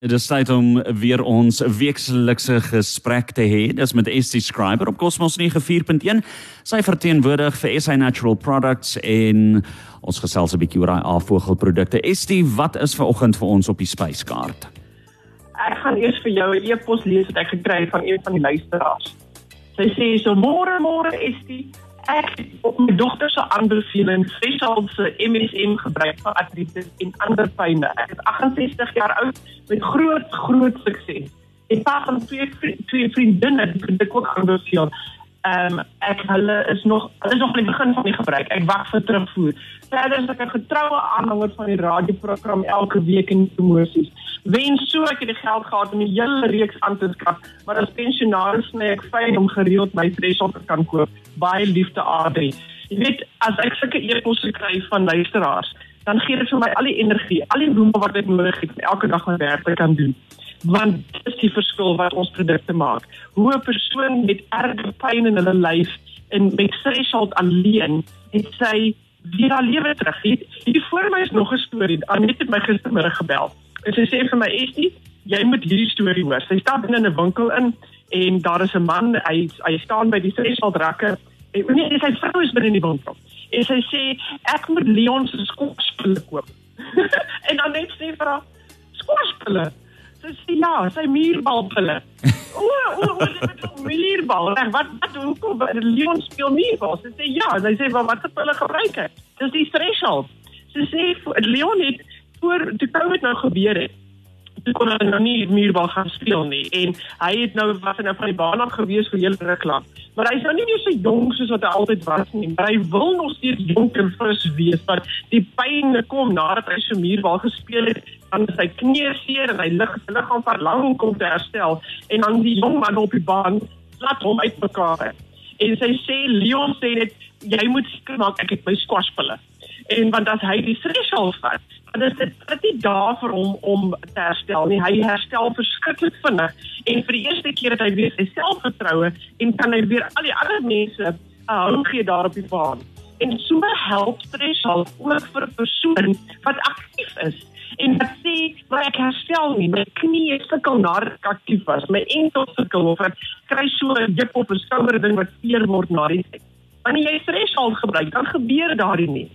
Dit is tyd om weer ons weeklikse gesprek te hê. Dis met Estie Scriber op Cosmos 94.1. Sy verteenwoordig vir SA Natural Products en ons gesels 'n bietjie oor daai afvogelprodukte. Estie, wat is ver oggend vir ons op die spyskaart? Ek gaan eers vir jou 'n e-pos lees wat ek gekry het van een van die luisteraars. Sy sê so môre môre Estie, ek op my dogter se aanbeveling spesiaal se MSM gebruik vir artritis en ander pynne. Ek is 68 jaar oud met groot groot sukses. Ek pa van twee twee vriendinne het dit ook aanbeveel. Ehm um, ek hulle is nog hulle is nog in die begin van die gebruik. Ek wag vir terugvoer. Verder is ek 'n getroue aanhanger van die radioprogram elke week in promosies. Wen so ek het die geld gehad om 'n hele reeks aan te skaf, maar as pensionaris sny ek fyn om gereeld my threshold te kan koop. Baie liefde Adri. Jy weet as ek sulke e-posse kry van luisteraars, dan gee dit vir my al die energie, al die roem wat ek nodig het om elke dag my werk te kan doen want dit is die verskil wat ons produkte maak. Hoe 'n persoon met erge pyn in hulle lyf en met threshold alleen het sy weer haar lewe terug. Hier voor my is nog 'n storie. Anet het my gistermiddag gebel. En sy sê vir my, "Estie, jy moet hierdie storie hoor." Sy stap binne 'n winkel in en daar is 'n man, hy hy staan by die threshold rakke. En nee, sy vrou is binne in die winkel. En sy sê, "Ek moet Leon se skoolspullen koop." en Anet sê vir haar, "Skoolspullen?" Sy sê ja, sy muurbalpille. O, o, o, dit is muurbal. Reg, wat wat hoekom Leon speel muurbal? Sy sê ja, sy sê maar wat se pille gebruik? Dis die threshold. Sy sê Leon het voor toe COVID nou gebeur het toe kon hy nou nie muurbal gaan speel nie en hy het nou was nou van die baan af gewees vir hele ruk lank. Maar hy's nou nie meer so jonk soos wat hy altyd was nie, maar hy wil nog steeds jonk en fris wees want die pyn kom nadat hy so muurbal gespeel het, dan sy knie seer en hy lig sy liggaam verlang om te herstel en dan die jong man op die baan laat hom uitmekaar. En sy sê Leon sê net jy moet seker maak ek het my squash pille. En want as hy die threshold vat, dan is dit pretty daar vir hom om te herstel. Nie. Hy herstel verskriklik vinnig en vir die eerste keer het hy weer sy selfvertroue en kan hy weer al die ander mense uh, hou gee daar op die baan. En so help threshold ook vir 'n persoon wat aktief is en wat sê maar ek herstel nie my knie sukkel nadat ek aktief was my enkel sukkel of ek kry so 'n dik op 'n skouer ding wat seer word na die tyd wanneer jy threshold gebruik dan gebeur daardie nie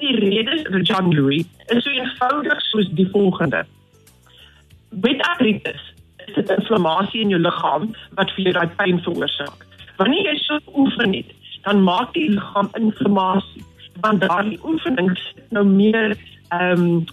die rede vir John Louis is so eenvoudig soos die volgende. Met artritis is dit inflammasie in jou liggaam wat vir jou daai pyn veroorsaak. Wanneer jy so oefen het, dan maak die liggaam inflammasie want daardie oefenings nou meer ehm um,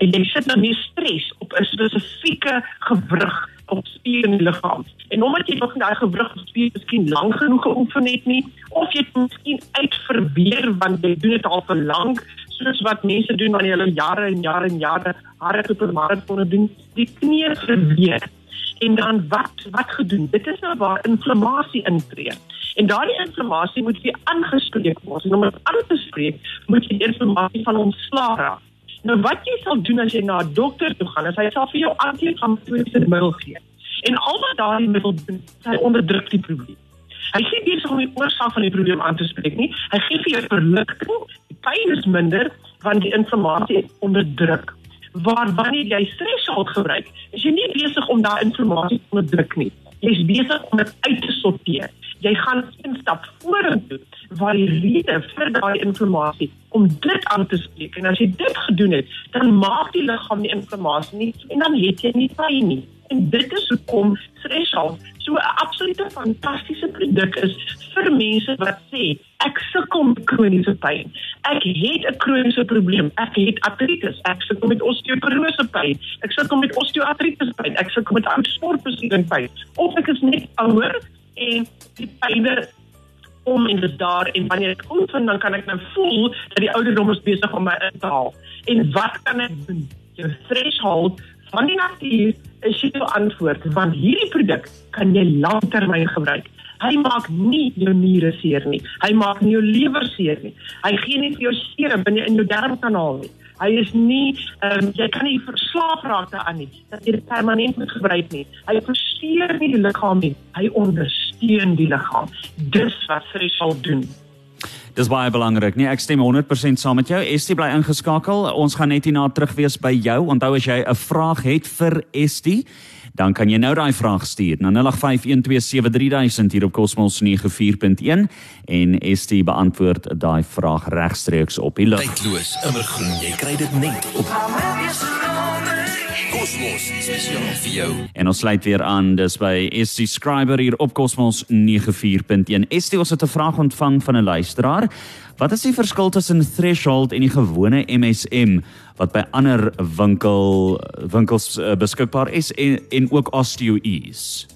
jy sit nou meer stres op 'n spesifieke gewrig op spier in die liggaam. En omdat jy nog daai gewrig op spier miskien lank genoeg geoefen het nie of jy het miskien uitverweer want jy doen dit al vir lank soos wat mense doen wanneer hulle jare en jare en jare harde supermarathone doen, die knie verweer. En dan wat wat gedoen? Dit is nou waar inflammasie intree. En daardie inflammasie moet weer aangespreek word. En om dit aan te spreek, moet jy inflammasie van ontslaa raak. Nou wat jy sal doen as jy na 'n dokter toe gaan, is hy sal vir jou anti-inflammatoriese middel gee. En al wat daardie middel doen, hy onderdruk die probleem. Hy sê nie so om die oorsaak van die probleem aan te spreek nie. Hy gee vir jou verligting, die pyn is minder want die inflammasie is onderdruk. Waar wanneer jy stresshalt gebruik, is jy nie besig om daai inflammasie te onderdruk nie. Jy is besig om dit uit te sorteer. Jy gaan een stap vorentoe waar die rede vir daai inflammasie om dit aan te spreek. En as jy dit gedoen het, dan maak die liggaam die inflammasie nie en dan het jy nie pyn nie. En dit is hoekom Threshold so 'n absolute fantastiese produk is vir mense wat sê ek sukkel met kroniese pyn. Ek het 'n kroniese probleem. Ek het artritis. Ek sukkel met osteoporose pyn. Ek sukkel met osteoartritis pyn. Ek sukkel met sportbesering pyn. Of ek is net ouer en die pyne om in die daar en wanneer ek oefen dan kan ek nou voel dat die ouderdom is besig om my in te haal. En wat kan ek doen? Jou threshold van die natuur is toe antwoord want hierdie produk kan jy lanktermyn gebruik. Hy maak nie jou niere seer nie. Hy maak nie jou lewer seer nie. Hy gee nie vir jou seer binne in jou darmkanaal nie. Hy is nie um, jy kan nie verslaaf raak daaraan nie. Dat jy dit permanent moet gebruik nie. Hy verseer nie die liggaam nie. Hy ondersteun die liggaam. Dis wat hy sal doen. Dis baie belangrik. Nee, ek stem 100% saam met jou. Estie bly ingeskakel. Ons gaan net hierna terug wees by jou. Onthou as jy 'n vraag het vir Estie, dan kan jy nou daai vraag stuur na 0851273000 hier op Cosmos 94.1 en Estie beantwoord daai vraag regstreeks op die lug. Tydloos, immergroen. Jy kry dit net op Cosmos spesiaal vir jou. En ons sluit weer aan dis by SC Scriber hier op Cosmos 94.1. SC ons het 'n vraag ontvang van 'n luisteraar. Wat is die verskil tussen threshold en die gewone MSM wat by ander winkel winkels uh, beskikbaar is en, en ook OsteoEase?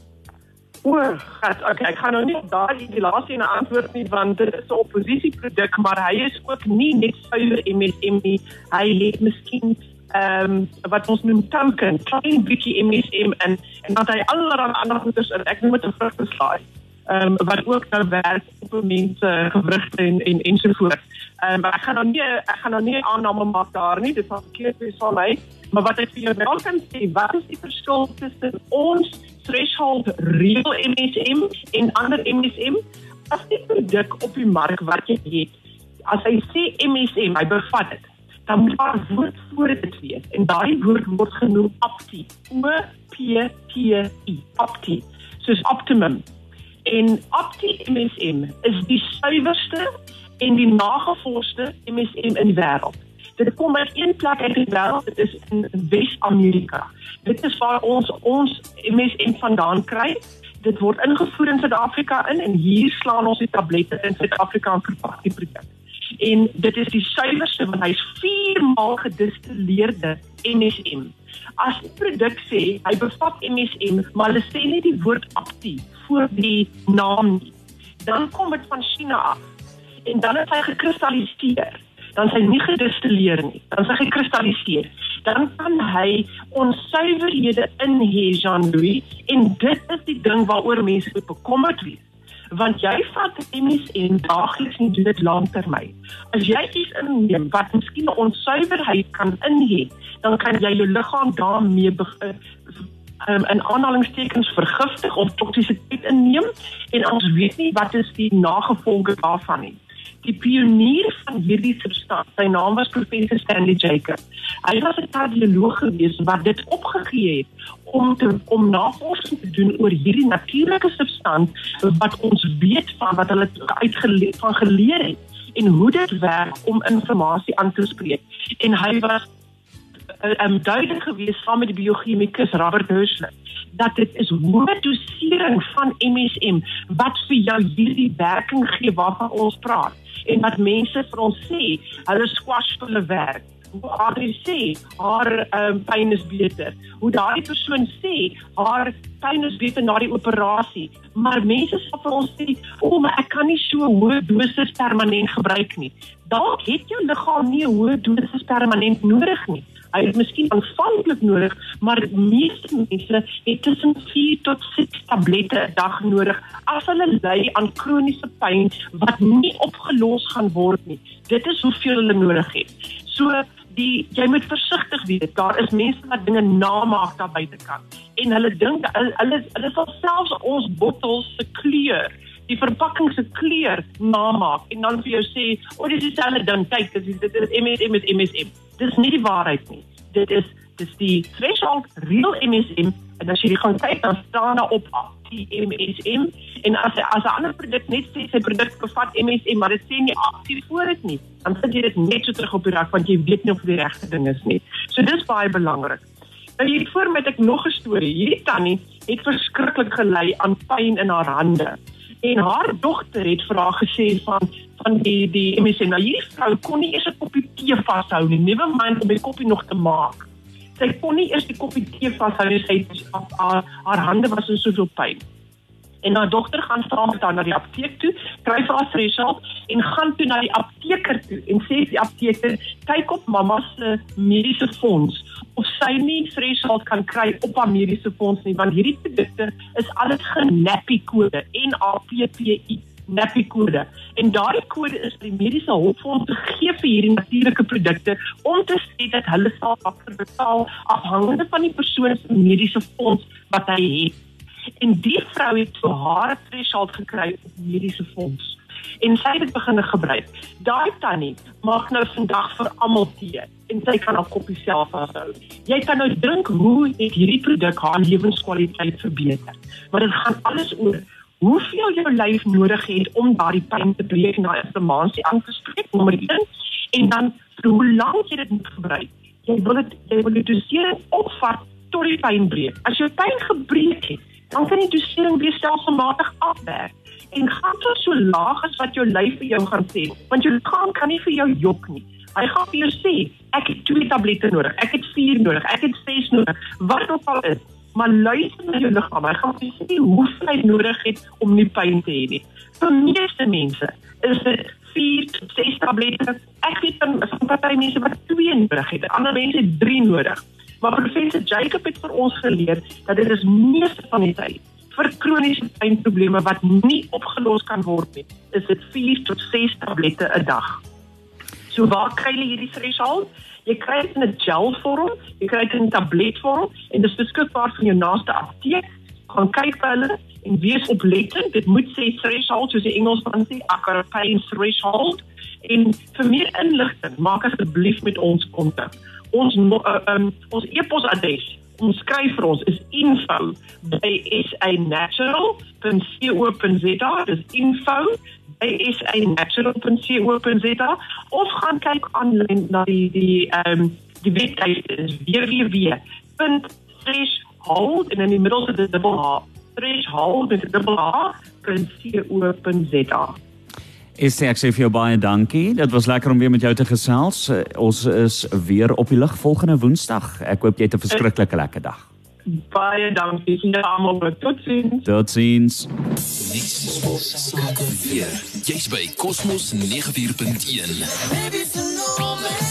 O, gat, okay, ek gaan nou nie daar die laaste een antwoord nie want dit is 'n oppositieproduk, maar hy is ook nie net suiwer MSM nie. Hy het miskien ehm um, wat ons noem token, klein bietjie MSM en en dan hy allerlei ander goeders in. Ek noem dit 'n vrugteslaai. Ehm um, wat ook nou werk op mense gewrigte en en ensovoorts. Ehm um, ek gaan nou nie ek gaan nou nie aanname maak daar nie. Dit is verkeerd wees van my. Maar wat ek vir jou wel kan sê, wat is die verskil tussen ons threshold real MSM en ander MSM? As die produk op die mark wat jy het, as hy sê MSM, hy bevat dit dan moet daar 'n woord voor dit wees. En daai woord word genoem opti o p t i opti soos optimum. En opti msm is die suiwerste en die nagevolgde msm in die wêreld. Dit kom uit een plek uit die wêreld dit is in Wes-Amerika. Dit is waar ons ons msm vandaan kry. Dit word ingevoer in Suid-Afrika in en hier slaan ons die tablette in Suid-Afrika en verpak die produk en dit is die suiwerste want hy's 4 maal gedistilleerde MSM. As die produk sê hy bevat MSM, maar hulle sê nie die woord aktief voor die naam nie, dan kom dit van China af. En dan is hy gekristalliseer. Dan is hy nie gedistilleer nie, dan is hy gekristalliseer. Dan kan hy ons suiwerhede in hê Jean-Louis en dit is die ding waaroor mense bekommerd wees want jy vat MSN daagliks en doen dit lanktermyn. As jy iets inneem wat miskien 'n onsuiverheid kan inhê, dan kan jy jou liggaam daarmee begin um, in aanhalingstekens vergiftig of toksisiteit inneem en ons weet nie wat is die nagevolge daarvan nie die pionier van hierdie substans. Sy naam was professor Stanley Jacob. Hy was 'n kardioloog gewees wat dit opgegee het om te om navorsing te doen oor hierdie natuurlike substans wat ons weet van wat hulle uitgeleer van geleer het en hoe dit werk om inligting aan te spreek. En hy was 'n uh, um, duidelik gewees saam met die biochemikus Robert Hershey dat dit is hoë dosering van MSM wat vir jou hierdie werking gee waarvan ons praat en wat mense vir ons sê, hulle squash hulle werk. Hoe Adri sê, haar um, pyn is beter. Hoe daai persoon sê, haar pyn is beter na die operasie. Maar mense sê vir ons sê, "O, oh, maar ek kan nie so hoë doses permanent gebruik nie." Dalk het jou liggaam nie 'n hoë dosis permanent nodig nie. Hy het miskien aanvanklik nodig, maar meeste mense het tussen 4 tot 6 tablette 'n dag nodig as hulle ly aan kroniese pyn wat nie opgelos gaan word nie. Dit is hoeveel hulle nodig het. So die jy moet versigtig wees. Daar is mense wat dinge namaak daar buitekant en hulle dink hulle hulle, sal selfs ons bottels se kleur die verpakking se kleur namaak en dan vir jou sê, "O, oh, dis dieselfde ding. Kyk, dit is dit is MSM met MSM." Dis nie die waarheid nie. Dit is dis die threshold real MSM en as jy gaan kyk dan staan daar op die MSM en as as 'n ander produk net sê sy produk bevat MSM maar dit sê nie aktief voor dit nie, dan sit jy dit net so terug op die rak want jy weet nie of dit die regte ding is nie. So dis baie belangrik. Nou hier voor met ek nog 'n storie. Hierdie tannie het verskriklik gely aan pyn in haar hande. En haar dogter het vir haar gesê van van die die MSN. Nou hierdie vrou kon nie eers 'n koppie tee vashou nie. Never mind om die koppie nog te maak. Sy kon nie eers die koppie tee vashou nie. Sy haar, haar hande was in soveel pyn. En haar dogter gaan saam met haar na die apteek toe, kry vir haar threshold en gaan toe na die apteker toe en sê die apteker kyk op mamma se mediese fonds of sy nie threshold kan kry op haar mediese fonds nie want hierdie produkte is alles genappie kode N A P P I NAPI kode. En daardie kode is die mediese hulpfonds gegee vir hierdie natuurlike produkte om te sê dat hulle sal afbetaal afhangende van die persoon se mediese fonds wat hy het. En die vrou het so haar threshold gekry op mediese fonds. en sy het begin gebruik. Daai tannie maak nou vandag vir almal tee en sy kan haar koppie self vashou. Jy kan nou dink hoe het hierdie produk haar lewenskwaliteit verbeter. Maar dit gaan alles oor hoeveel jou lyf nodig het om daardie pyn te breek na inflammasie aan te spreek nommer 1 en dan hoe lank jy dit moet gebruik. Jy wil dit jy wil die dosering opvat tot die pyn breek. As jou pyn gebreek het, dan kan die dosering weer stelselmatig afwerk en gaan tot so laag as wat jou lyf vir jou gaan sê, want jou liggaam kan nie vir jou jok nie. Hy gaan vir jou sê, ek het 2 tablette nodig, ek het 4 nodig, ek het 6 nodig, wat ook al is. Maar luister na jou liggaam. Hy gaan vir jou sê hoeveel hy nodig het om nie pyn te hê nie. Vir meeste mense is dit 4 tot 6 tablette. Ek weet van van party mense wat 2 nodig het, ander mense 3 nodig. Maar professor Jacob het vir ons geleer dat dit is meeste van die tyd vir kroniese pynprobleme wat nie opgelos kan word nie, is dit 4 tot 6 tablette 'n dag. So waar kry jy hierdie threshold? Jy kry dit in 'n gel vorm, jy kry dit in tabletvorm en dit is beskikbaar van jou naaste apteek. Gaan kyk by hulle en wees oplettend. Dit moet sê threshold soos die Engelsman sê, akar pain threshold. En vir meer inligting, maak asseblief met ons kontak. Ons uh, um, ons e-posadres omskryf vir ons is info by sanatural.co.za dis info by sanatural.co.za of gaan kyk aanlyn na die die ehm um, die webwerf is www.threshold en in die middel sit dit dubbel H threshold met dubbel H.co.za Is ek sê vir jou baie dankie. Dit was lekker om weer met jou te gesels. Ons is weer op die lug volgende Woensdag. Ek hoop jy het 'n verskriklike lekker dag. Baie dankie. Sien jou almal weer. Totsiens. Totsiens. Jy's by Cosmos 94.1. Baby, so no man.